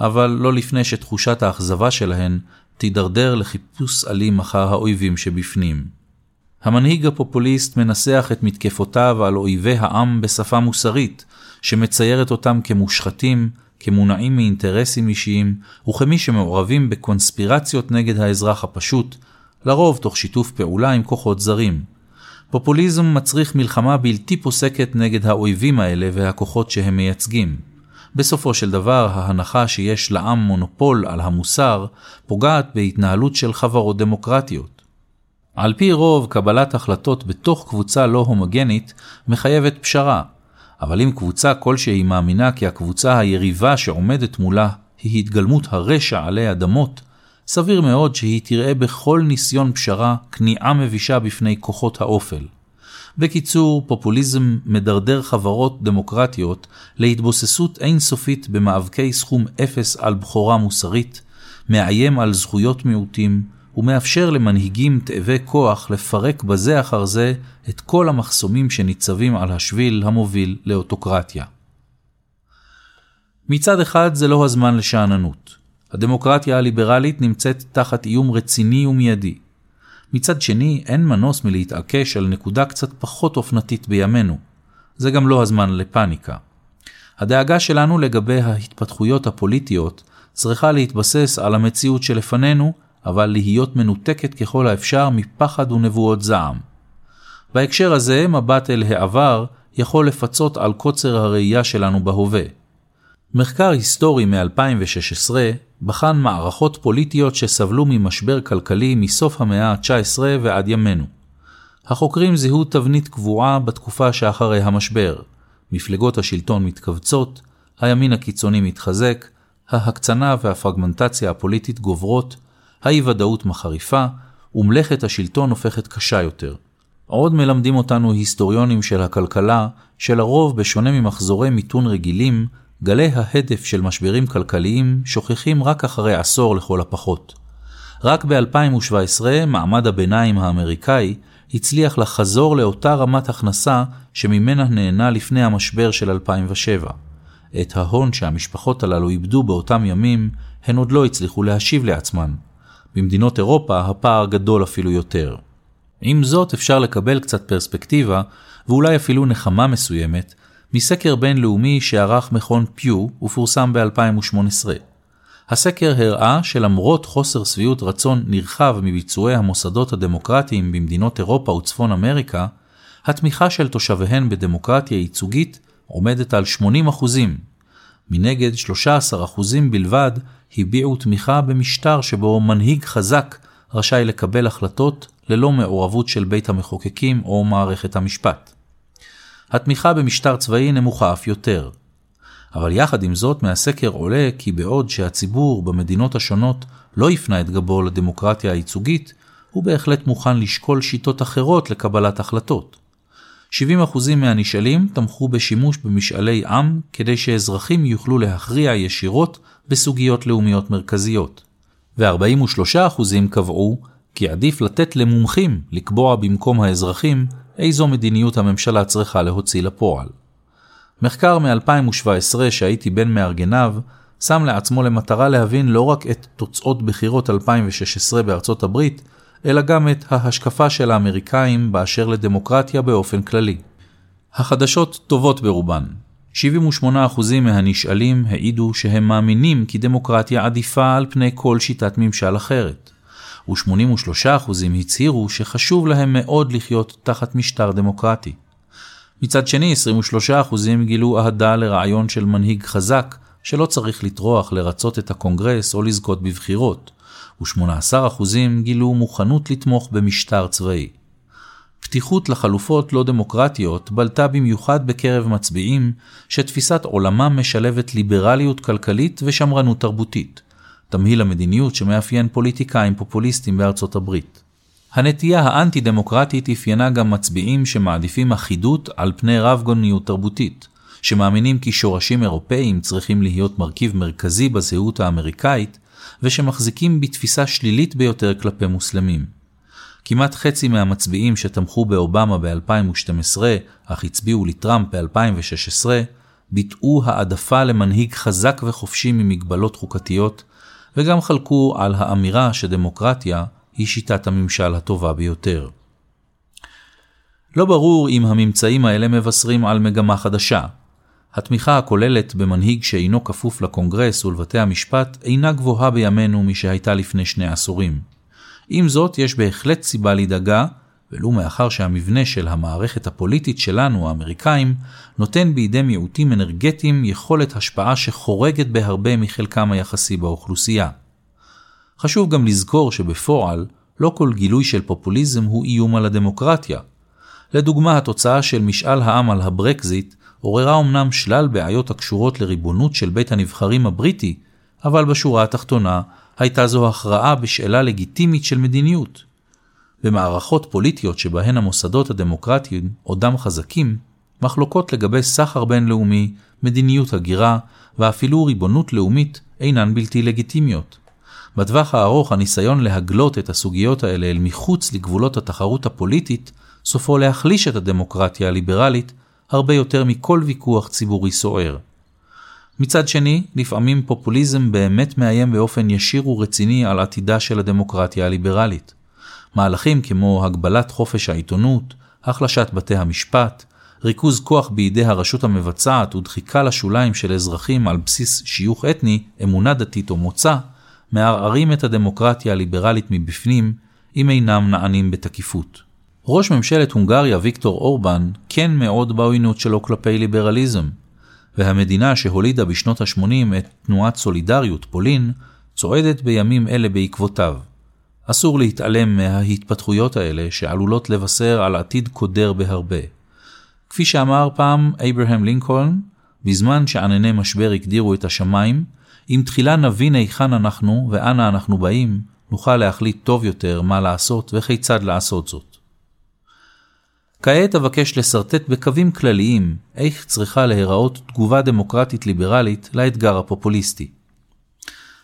אבל לא לפני שתחושת האכזבה שלהן תידרדר לחיפוש אלים אחר האויבים שבפנים. המנהיג הפופוליסט מנסח את מתקפותיו על אויבי העם בשפה מוסרית, שמציירת אותם כמושחתים, כמונעים מאינטרסים אישיים, וכמי שמעורבים בקונספירציות נגד האזרח הפשוט, לרוב תוך שיתוף פעולה עם כוחות זרים. פופוליזם מצריך מלחמה בלתי פוסקת נגד האויבים האלה והכוחות שהם מייצגים. בסופו של דבר, ההנחה שיש לעם מונופול על המוסר, פוגעת בהתנהלות של חברות דמוקרטיות. על פי רוב, קבלת החלטות בתוך קבוצה לא הומוגנית מחייבת פשרה, אבל אם קבוצה כלשהי מאמינה כי הקבוצה היריבה שעומדת מולה היא התגלמות הרשע עלי אדמות, סביר מאוד שהיא תראה בכל ניסיון פשרה כניעה מבישה בפני כוחות האופל. בקיצור, פופוליזם מדרדר חברות דמוקרטיות להתבוססות אינסופית במאבקי סכום אפס על בכורה מוסרית, מאיים על זכויות מיעוטים, ומאפשר למנהיגים תאבי כוח לפרק בזה אחר זה את כל המחסומים שניצבים על השביל המוביל לאוטוקרטיה. מצד אחד זה לא הזמן לשאננות. הדמוקרטיה הליברלית נמצאת תחת איום רציני ומיידי. מצד שני, אין מנוס מלהתעקש על נקודה קצת פחות אופנתית בימינו. זה גם לא הזמן לפאניקה. הדאגה שלנו לגבי ההתפתחויות הפוליטיות צריכה להתבסס על המציאות שלפנינו, אבל להיות מנותקת ככל האפשר מפחד ונבואות זעם. בהקשר הזה, מבט אל העבר יכול לפצות על קוצר הראייה שלנו בהווה. מחקר היסטורי מ-2016 בחן מערכות פוליטיות שסבלו ממשבר כלכלי מסוף המאה ה-19 ועד ימינו. החוקרים זיהו תבנית קבועה בתקופה שאחרי המשבר. מפלגות השלטון מתכווצות, הימין הקיצוני מתחזק, ההקצנה והפרגמנטציה הפוליטית גוברות, האי-ודאות מחריפה, ומלאכת השלטון הופכת קשה יותר. עוד מלמדים אותנו היסטוריונים של הכלכלה, שלרוב בשונה ממחזורי מיתון רגילים, גלי ההדף של משברים כלכליים שוכחים רק אחרי עשור לכל הפחות. רק ב-2017 מעמד הביניים האמריקאי הצליח לחזור לאותה רמת הכנסה שממנה נהנה לפני המשבר של 2007. את ההון שהמשפחות הללו איבדו באותם ימים, הן עוד לא הצליחו להשיב לעצמן. במדינות אירופה הפער גדול אפילו יותר. עם זאת אפשר לקבל קצת פרספקטיבה, ואולי אפילו נחמה מסוימת, מסקר בינלאומי שערך מכון פיו ופורסם ב-2018. הסקר הראה שלמרות חוסר שביעות רצון נרחב מביצועי המוסדות הדמוקרטיים במדינות אירופה וצפון אמריקה, התמיכה של תושביהן בדמוקרטיה ייצוגית עומדת על 80 מנגד 13 בלבד הביעו תמיכה במשטר שבו מנהיג חזק רשאי לקבל החלטות ללא מעורבות של בית המחוקקים או מערכת המשפט. התמיכה במשטר צבאי נמוכה אף יותר. אבל יחד עם זאת מהסקר עולה כי בעוד שהציבור במדינות השונות לא הפנה את גבו לדמוקרטיה הייצוגית, הוא בהחלט מוכן לשקול שיטות אחרות לקבלת החלטות. 70% מהנשאלים תמכו בשימוש במשאלי עם כדי שאזרחים יוכלו להכריע ישירות בסוגיות לאומיות מרכזיות. ו-43% קבעו כי עדיף לתת למומחים לקבוע במקום האזרחים איזו מדיניות הממשלה צריכה להוציא לפועל. מחקר מ-2017 שהייתי בין מארגניו, שם לעצמו למטרה להבין לא רק את תוצאות בחירות 2016 בארצות הברית, אלא גם את ההשקפה של האמריקאים באשר לדמוקרטיה באופן כללי. החדשות טובות ברובן. 78% מהנשאלים העידו שהם מאמינים כי דמוקרטיה עדיפה על פני כל שיטת ממשל אחרת. ו-83% הצהירו שחשוב להם מאוד לחיות תחת משטר דמוקרטי. מצד שני, 23% גילו אהדה לרעיון של מנהיג חזק, שלא צריך לטרוח לרצות את הקונגרס או לזכות בבחירות, ו-18% גילו מוכנות לתמוך במשטר צבאי. פתיחות לחלופות לא דמוקרטיות בלטה במיוחד בקרב מצביעים שתפיסת עולמם משלבת ליברליות כלכלית ושמרנות תרבותית, תמהיל המדיניות שמאפיין פוליטיקאים פופוליסטים בארצות הברית. הנטייה האנטי-דמוקרטית אפיינה גם מצביעים שמעדיפים אחידות על פני רב-גוניות תרבותית, שמאמינים כי שורשים אירופאיים צריכים להיות מרכיב מרכזי בזהות האמריקאית, ושמחזיקים בתפיסה שלילית ביותר כלפי מוסלמים. כמעט חצי מהמצביעים שתמכו באובמה ב-2012, אך הצביעו לטראמפ ב-2016, ביטאו העדפה למנהיג חזק וחופשי ממגבלות חוקתיות, וגם חלקו על האמירה שדמוקרטיה היא שיטת הממשל הטובה ביותר. לא ברור אם הממצאים האלה מבשרים על מגמה חדשה. התמיכה הכוללת במנהיג שאינו כפוף לקונגרס ולבתי המשפט אינה גבוהה בימינו משהייתה לפני שני עשורים. עם זאת, יש בהחלט סיבה לדאגה, ולו מאחר שהמבנה של המערכת הפוליטית שלנו, האמריקאים, נותן בידי מיעוטים אנרגטיים יכולת השפעה שחורגת בהרבה מחלקם היחסי באוכלוסייה. חשוב גם לזכור שבפועל, לא כל גילוי של פופוליזם הוא איום על הדמוקרטיה. לדוגמה, התוצאה של משאל העם על הברקזיט עוררה אמנם שלל בעיות הקשורות לריבונות של בית הנבחרים הבריטי, אבל בשורה התחתונה, הייתה זו הכרעה בשאלה לגיטימית של מדיניות. במערכות פוליטיות שבהן המוסדות הדמוקרטיים עודם חזקים, מחלוקות לגבי סחר בינלאומי, מדיניות הגירה ואפילו ריבונות לאומית אינן בלתי לגיטימיות. בטווח הארוך הניסיון להגלות את הסוגיות האלה אל מחוץ לגבולות התחרות הפוליטית, סופו להחליש את הדמוקרטיה הליברלית הרבה יותר מכל ויכוח ציבורי סוער. מצד שני, לפעמים פופוליזם באמת מאיים באופן ישיר ורציני על עתידה של הדמוקרטיה הליברלית. מהלכים כמו הגבלת חופש העיתונות, החלשת בתי המשפט, ריכוז כוח בידי הרשות המבצעת ודחיקה לשוליים של אזרחים על בסיס שיוך אתני, אמונה דתית או מוצא, מערערים את הדמוקרטיה הליברלית מבפנים, אם אינם נענים בתקיפות. ראש ממשלת הונגריה ויקטור אורבן כן מאוד בעוינות שלו כלפי ליברליזם, והמדינה שהולידה בשנות ה-80 את תנועת סולידריות, פולין, צועדת בימים אלה בעקבותיו. אסור להתעלם מההתפתחויות האלה שעלולות לבשר על עתיד קודר בהרבה. כפי שאמר פעם אברהם לינקולן, בזמן שענני משבר הגדירו את השמיים, אם תחילה נבין היכן אנחנו ואנה אנחנו באים, נוכל להחליט טוב יותר מה לעשות וכיצד לעשות זאת. כעת אבקש לשרטט בקווים כלליים איך צריכה להיראות תגובה דמוקרטית ליברלית לאתגר הפופוליסטי.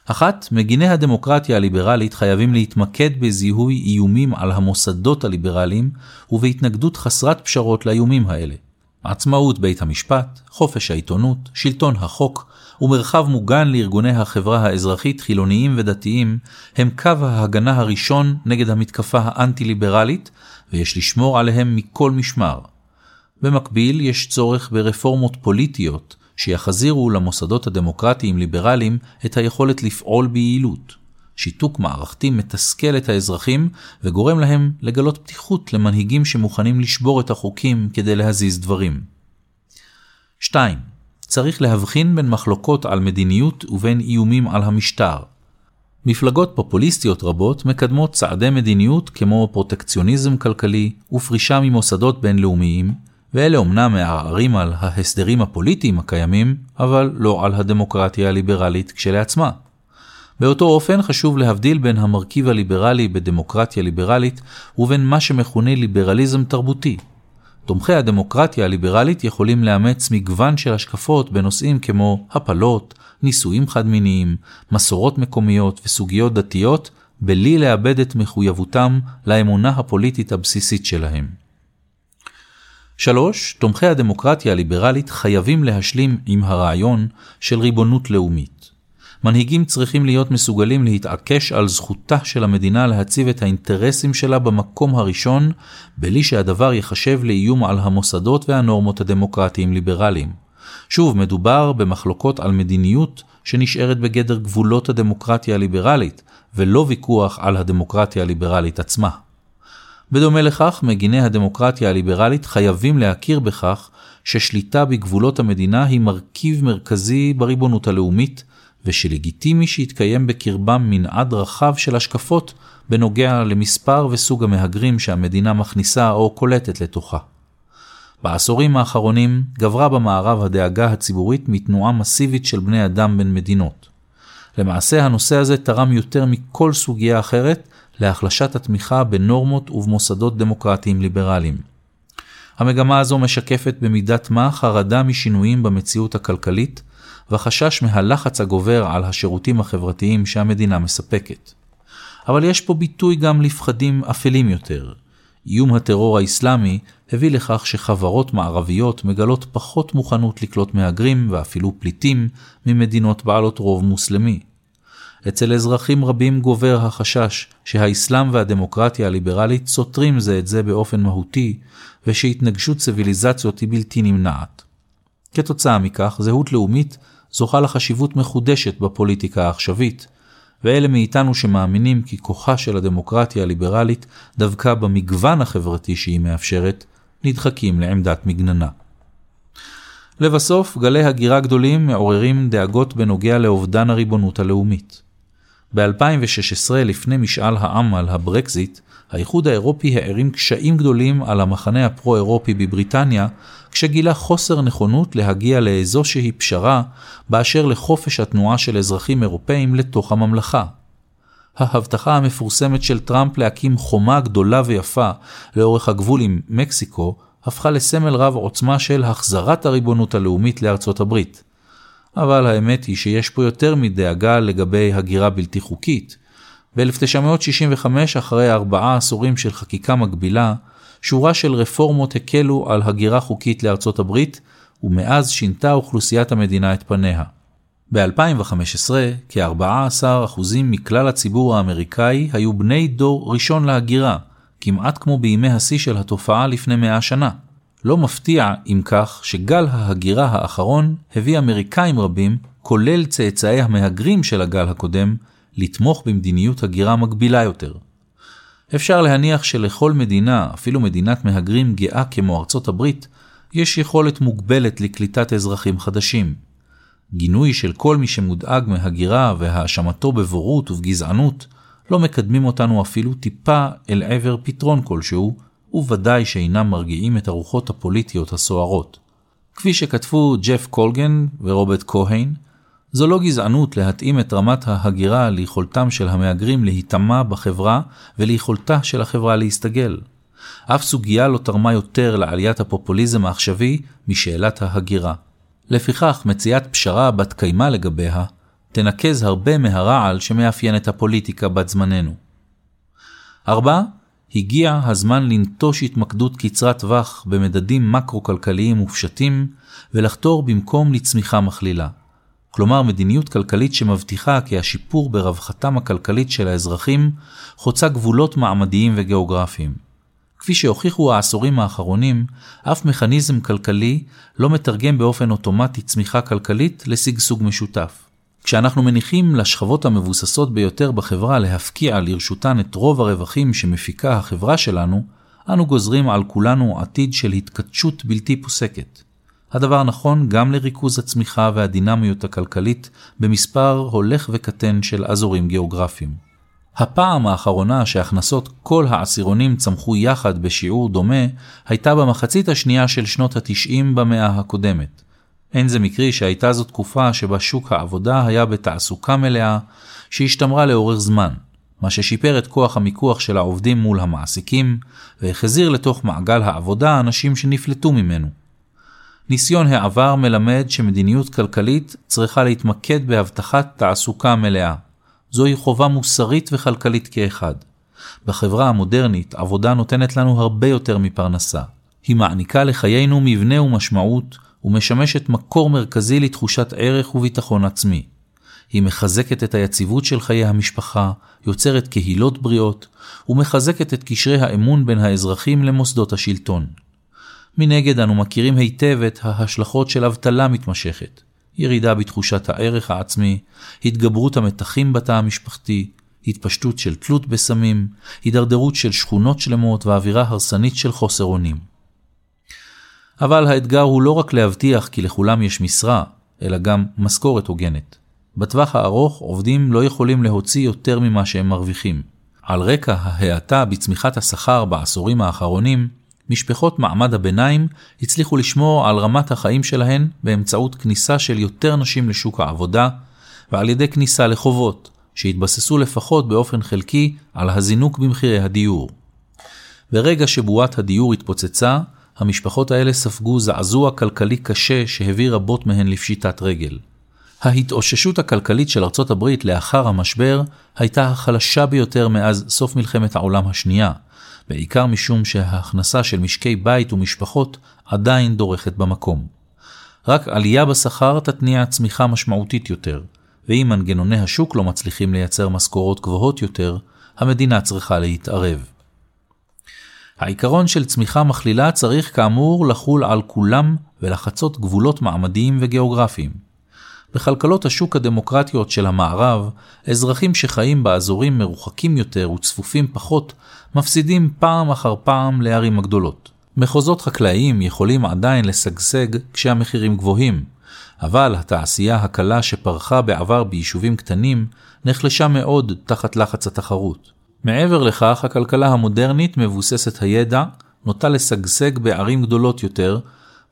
אחת, מגיני הדמוקרטיה הליברלית חייבים להתמקד בזיהוי איומים על המוסדות הליברליים ובהתנגדות חסרת פשרות לאיומים האלה. עצמאות בית המשפט, חופש העיתונות, שלטון החוק ומרחב מוגן לארגוני החברה האזרחית חילוניים ודתיים הם קו ההגנה הראשון נגד המתקפה האנטי-ליברלית ויש לשמור עליהם מכל משמר. במקביל, יש צורך ברפורמות פוליטיות שיחזירו למוסדות הדמוקרטיים-ליברליים את היכולת לפעול ביעילות. שיתוק מערכתי מתסכל את האזרחים וגורם להם לגלות פתיחות למנהיגים שמוכנים לשבור את החוקים כדי להזיז דברים. 2. צריך להבחין בין מחלוקות על מדיניות ובין איומים על המשטר. מפלגות פופוליסטיות רבות מקדמות צעדי מדיניות כמו פרוטקציוניזם כלכלי ופרישה ממוסדות בינלאומיים, ואלה אומנם מערערים על ההסדרים הפוליטיים הקיימים, אבל לא על הדמוקרטיה הליברלית כשלעצמה. באותו אופן חשוב להבדיל בין המרכיב הליברלי בדמוקרטיה ליברלית ובין מה שמכונה ליברליזם תרבותי. תומכי הדמוקרטיה הליברלית יכולים לאמץ מגוון של השקפות בנושאים כמו הפלות, נישואים חד-מיניים, מסורות מקומיות וסוגיות דתיות, בלי לאבד את מחויבותם לאמונה הפוליטית הבסיסית שלהם. 3. תומכי הדמוקרטיה הליברלית חייבים להשלים עם הרעיון של ריבונות לאומית. מנהיגים צריכים להיות מסוגלים להתעקש על זכותה של המדינה להציב את האינטרסים שלה במקום הראשון, בלי שהדבר ייחשב לאיום על המוסדות והנורמות הדמוקרטיים ליברליים. שוב, מדובר במחלוקות על מדיניות שנשארת בגדר גבולות הדמוקרטיה הליברלית, ולא ויכוח על הדמוקרטיה הליברלית עצמה. בדומה לכך, מגיני הדמוקרטיה הליברלית חייבים להכיר בכך ששליטה בגבולות המדינה היא מרכיב מרכזי בריבונות הלאומית, ושלגיטימי שיתקיים בקרבם מנעד רחב של השקפות בנוגע למספר וסוג המהגרים שהמדינה מכניסה או קולטת לתוכה. בעשורים האחרונים גברה במערב הדאגה הציבורית מתנועה מסיבית של בני אדם בין מדינות. למעשה הנושא הזה תרם יותר מכל סוגיה אחרת להחלשת התמיכה בנורמות ובמוסדות דמוקרטיים ליברליים. המגמה הזו משקפת במידת מה חרדה משינויים במציאות הכלכלית וחשש מהלחץ הגובר על השירותים החברתיים שהמדינה מספקת. אבל יש פה ביטוי גם לפחדים אפלים יותר. איום הטרור האסלאמי הביא לכך שחברות מערביות מגלות פחות מוכנות לקלוט מהגרים ואפילו פליטים ממדינות בעלות רוב מוסלמי. אצל אזרחים רבים גובר החשש שהאסלאם והדמוקרטיה הליברלית סותרים זה את זה באופן מהותי, ושהתנגשות ציוויליזציות היא בלתי נמנעת. כתוצאה מכך, זהות לאומית זוכה לחשיבות מחודשת בפוליטיקה העכשווית, ואלה מאיתנו שמאמינים כי כוחה של הדמוקרטיה הליברלית דווקא במגוון החברתי שהיא מאפשרת, נדחקים לעמדת מגננה. לבסוף, גלי הגירה גדולים מעוררים דאגות בנוגע לאובדן הריבונות הלאומית. ב-2016, לפני משאל העם על הברקזיט, האיחוד האירופי הערים קשיים גדולים על המחנה הפרו-אירופי בבריטניה, כשגילה חוסר נכונות להגיע לאיזושהי פשרה באשר לחופש התנועה של אזרחים אירופאים לתוך הממלכה. ההבטחה המפורסמת של טראמפ להקים חומה גדולה ויפה לאורך הגבול עם מקסיקו, הפכה לסמל רב עוצמה של החזרת הריבונות הלאומית לארצות הברית. אבל האמת היא שיש פה יותר מדאגה לגבי הגירה בלתי חוקית. ב-1965, אחרי ארבעה עשורים של חקיקה מקבילה, שורה של רפורמות הקלו על הגירה חוקית לארצות הברית, ומאז שינתה אוכלוסיית המדינה את פניה. ב-2015, כ-14% מכלל הציבור האמריקאי היו בני דור ראשון להגירה, כמעט כמו בימי השיא של התופעה לפני מאה שנה. לא מפתיע, אם כך, שגל ההגירה האחרון הביא אמריקאים רבים, כולל צאצאי המהגרים של הגל הקודם, לתמוך במדיניות הגירה מגבילה יותר. אפשר להניח שלכל מדינה, אפילו מדינת מהגרים גאה כמו ארצות הברית, יש יכולת מוגבלת לקליטת אזרחים חדשים. גינוי של כל מי שמודאג מהגירה והאשמתו בבורות ובגזענות לא מקדמים אותנו אפילו טיפה אל עבר פתרון כלשהו, וודאי שאינם מרגיעים את הרוחות הפוליטיות הסוערות. כפי שכתבו ג'ף קולגן ורוברט כהן, זו לא גזענות להתאים את רמת ההגירה ליכולתם של המהגרים להיטמע בחברה וליכולתה של החברה להסתגל. אף סוגיה לא תרמה יותר לעליית הפופוליזם העכשווי משאלת ההגירה. לפיכך, מציאת פשרה בת קיימא לגביה, תנקז הרבה מהרעל שמאפיין את הפוליטיקה בת זמננו. 4. הגיע הזמן לנטוש התמקדות קצרת טווח במדדים מקרו-כלכליים מופשטים ולחתור במקום לצמיחה מכלילה. כלומר מדיניות כלכלית שמבטיחה כי השיפור ברווחתם הכלכלית של האזרחים חוצה גבולות מעמדיים וגיאוגרפיים. כפי שהוכיחו העשורים האחרונים, אף מכניזם כלכלי לא מתרגם באופן אוטומטי צמיחה כלכלית לשגשוג משותף. כשאנחנו מניחים לשכבות המבוססות ביותר בחברה להפקיע לרשותן את רוב הרווחים שמפיקה החברה שלנו, אנו גוזרים על כולנו עתיד של התכתשות בלתי פוסקת. הדבר נכון גם לריכוז הצמיחה והדינמיות הכלכלית במספר הולך וקטן של אזורים גיאוגרפיים. הפעם האחרונה שהכנסות כל העשירונים צמחו יחד בשיעור דומה, הייתה במחצית השנייה של שנות התשעים במאה הקודמת. אין זה מקרי שהייתה זו תקופה שבה שוק העבודה היה בתעסוקה מלאה, שהשתמרה לאורך זמן, מה ששיפר את כוח המיקוח של העובדים מול המעסיקים, והחזיר לתוך מעגל העבודה אנשים שנפלטו ממנו. ניסיון העבר מלמד שמדיניות כלכלית צריכה להתמקד בהבטחת תעסוקה מלאה. זוהי חובה מוסרית וכלכלית כאחד. בחברה המודרנית עבודה נותנת לנו הרבה יותר מפרנסה. היא מעניקה לחיינו מבנה ומשמעות, ומשמשת מקור מרכזי לתחושת ערך וביטחון עצמי. היא מחזקת את היציבות של חיי המשפחה, יוצרת קהילות בריאות, ומחזקת את קשרי האמון בין האזרחים למוסדות השלטון. מנגד אנו מכירים היטב את ההשלכות של אבטלה מתמשכת, ירידה בתחושת הערך העצמי, התגברות המתחים בתא המשפחתי, התפשטות של תלות בסמים, הידרדרות של שכונות שלמות ואווירה הרסנית של חוסר אונים. אבל האתגר הוא לא רק להבטיח כי לכולם יש משרה, אלא גם משכורת הוגנת. בטווח הארוך עובדים לא יכולים להוציא יותר ממה שהם מרוויחים. על רקע ההאטה בצמיחת השכר בעשורים האחרונים, משפחות מעמד הביניים הצליחו לשמור על רמת החיים שלהן באמצעות כניסה של יותר נשים לשוק העבודה, ועל ידי כניסה לחובות, שהתבססו לפחות באופן חלקי על הזינוק במחירי הדיור. ברגע שבועת הדיור התפוצצה, המשפחות האלה ספגו זעזוע כלכלי קשה שהביא רבות מהן לפשיטת רגל. ההתאוששות הכלכלית של ארצות הברית לאחר המשבר הייתה החלשה ביותר מאז סוף מלחמת העולם השנייה, בעיקר משום שההכנסה של משקי בית ומשפחות עדיין דורכת במקום. רק עלייה בשכר תתניע צמיחה משמעותית יותר, ואם מנגנוני השוק לא מצליחים לייצר משכורות גבוהות יותר, המדינה צריכה להתערב. העיקרון של צמיחה מכלילה צריך כאמור לחול על כולם ולחצות גבולות מעמדיים וגיאוגרפיים. בכלכלות השוק הדמוקרטיות של המערב, אזרחים שחיים באזורים מרוחקים יותר וצפופים פחות, מפסידים פעם אחר פעם לערים הגדולות. מחוזות חקלאיים יכולים עדיין לשגשג כשהמחירים גבוהים, אבל התעשייה הקלה שפרחה בעבר ביישובים קטנים, נחלשה מאוד תחת לחץ התחרות. מעבר לכך, הכלכלה המודרנית מבוססת הידע, נוטה לשגשג בערים גדולות יותר,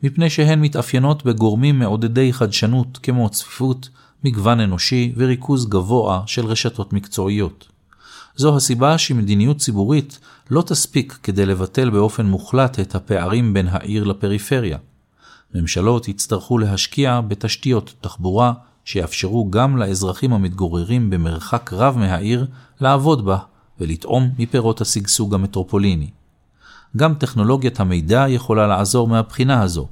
מפני שהן מתאפיינות בגורמים מעודדי חדשנות כמו צפיפות, מגוון אנושי וריכוז גבוה של רשתות מקצועיות. זו הסיבה שמדיניות ציבורית לא תספיק כדי לבטל באופן מוחלט את הפערים בין העיר לפריפריה. ממשלות יצטרכו להשקיע בתשתיות תחבורה שיאפשרו גם לאזרחים המתגוררים במרחק רב מהעיר לעבוד בה ולטעום מפירות השגשוג המטרופוליני. גם טכנולוגיית המידע יכולה לעזור מהבחינה הזו.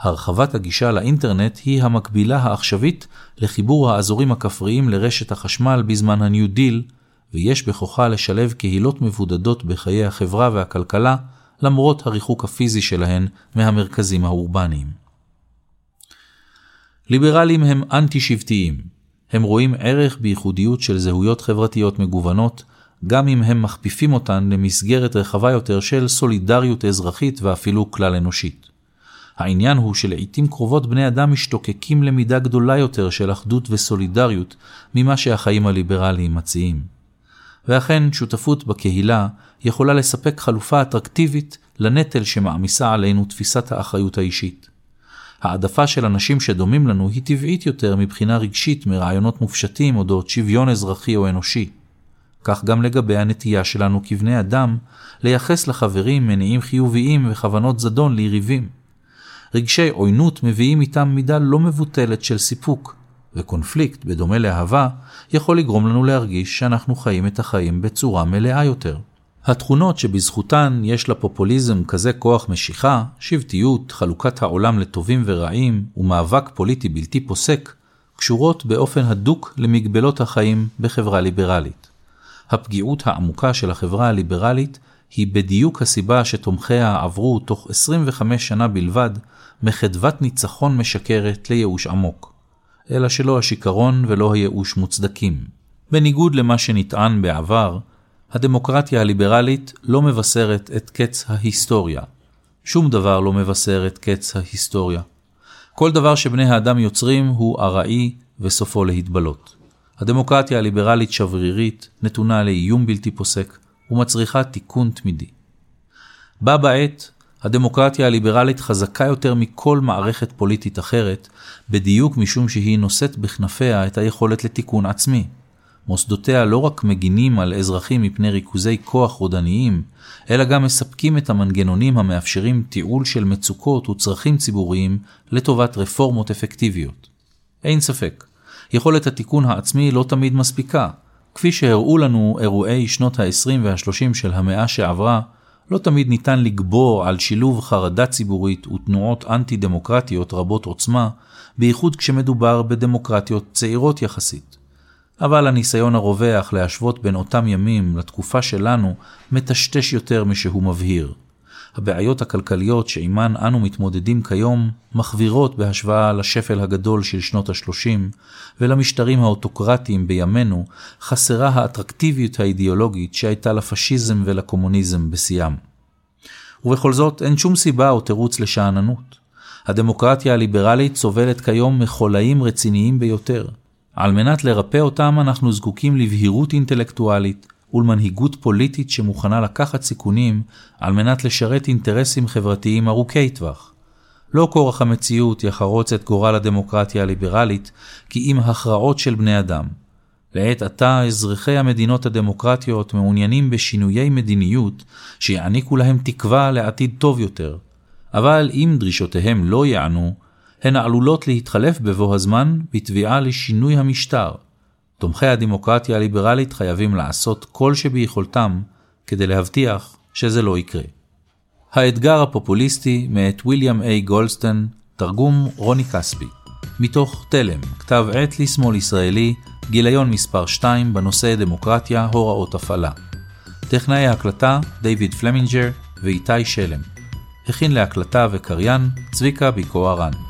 הרחבת הגישה לאינטרנט היא המקבילה העכשווית לחיבור האזורים הכפריים לרשת החשמל בזמן ה-New Deal, ויש בכוחה לשלב קהילות מבודדות בחיי החברה והכלכלה, למרות הריחוק הפיזי שלהן מהמרכזים האורבניים. ליברלים הם אנטי-שבטיים. הם רואים ערך בייחודיות של זהויות חברתיות מגוונות, גם אם הם מכפיפים אותן למסגרת רחבה יותר של סולידריות אזרחית ואפילו כלל אנושית. העניין הוא שלעיתים קרובות בני אדם משתוקקים למידה גדולה יותר של אחדות וסולידריות ממה שהחיים הליברליים מציעים. ואכן שותפות בקהילה יכולה לספק חלופה אטרקטיבית לנטל שמעמיסה עלינו תפיסת האחריות האישית. העדפה של אנשים שדומים לנו היא טבעית יותר מבחינה רגשית מרעיונות מופשטים אודות שוויון אזרחי או אנושי. כך גם לגבי הנטייה שלנו כבני אדם לייחס לחברים מניעים חיוביים וכוונות זדון ליריבים. רגשי עוינות מביאים איתם מידה לא מבוטלת של סיפוק, וקונפליקט, בדומה לאהבה, יכול לגרום לנו להרגיש שאנחנו חיים את החיים בצורה מלאה יותר. התכונות שבזכותן יש לפופוליזם כזה כוח משיכה, שבטיות, חלוקת העולם לטובים ורעים ומאבק פוליטי בלתי פוסק, קשורות באופן הדוק למגבלות החיים בחברה ליברלית. הפגיעות העמוקה של החברה הליברלית היא בדיוק הסיבה שתומכיה עברו תוך 25 שנה בלבד מחדוות ניצחון משקרת לייאוש עמוק. אלא שלא השיכרון ולא הייאוש מוצדקים. בניגוד למה שנטען בעבר, הדמוקרטיה הליברלית לא מבשרת את קץ ההיסטוריה. שום דבר לא מבשר את קץ ההיסטוריה. כל דבר שבני האדם יוצרים הוא ארעי וסופו להתבלות. הדמוקרטיה הליברלית שברירית, נתונה לאיום בלתי פוסק, ומצריכה תיקון תמידי. בה בעת, הדמוקרטיה הליברלית חזקה יותר מכל מערכת פוליטית אחרת, בדיוק משום שהיא נושאת בכנפיה את היכולת לתיקון עצמי. מוסדותיה לא רק מגינים על אזרחים מפני ריכוזי כוח רודניים, אלא גם מספקים את המנגנונים המאפשרים תיעול של מצוקות וצרכים ציבוריים לטובת רפורמות אפקטיביות. אין ספק, יכולת התיקון העצמי לא תמיד מספיקה. כפי שהראו לנו אירועי שנות ה-20 וה-30 של המאה שעברה, לא תמיד ניתן לגבור על שילוב חרדה ציבורית ותנועות אנטי-דמוקרטיות רבות עוצמה, בייחוד כשמדובר בדמוקרטיות צעירות יחסית. אבל הניסיון הרווח להשוות בין אותם ימים לתקופה שלנו מטשטש יותר משהוא מבהיר. הבעיות הכלכליות שעימן אנו מתמודדים כיום מחווירות בהשוואה לשפל הגדול של שנות ה-30 ולמשטרים האוטוקרטיים בימינו חסרה האטרקטיביות האידיאולוגית שהייתה לפשיזם ולקומוניזם בשיאם. ובכל זאת אין שום סיבה או תירוץ לשאננות. הדמוקרטיה הליברלית סובלת כיום מחולאים רציניים ביותר. על מנת לרפא אותם אנחנו זקוקים לבהירות אינטלקטואלית, ולמנהיגות פוליטית שמוכנה לקחת סיכונים על מנת לשרת אינטרסים חברתיים ארוכי טווח. לא כורח המציאות יחרוץ את גורל הדמוקרטיה הליברלית, כי אם הכרעות של בני אדם. לעת עתה אזרחי המדינות הדמוקרטיות מעוניינים בשינויי מדיניות שיעניקו להם תקווה לעתיד טוב יותר, אבל אם דרישותיהם לא יענו, הן עלולות להתחלף בבוא הזמן בתביעה לשינוי המשטר, תומכי הדמוקרטיה הליברלית חייבים לעשות כל שביכולתם כדי להבטיח שזה לא יקרה. האתגר הפופוליסטי מאת ויליאם איי גלסטון, תרגום רוני כספי. מתוך תלם, כתב עת לשמאל ישראלי, גיליון מספר 2 בנושא דמוקרטיה, הוראות הפעלה. טכנאי ההקלטה, דיוויד פלמינג'ר ואיתי שלם. הכין להקלטה וקריין, צביקה ביקו ארן.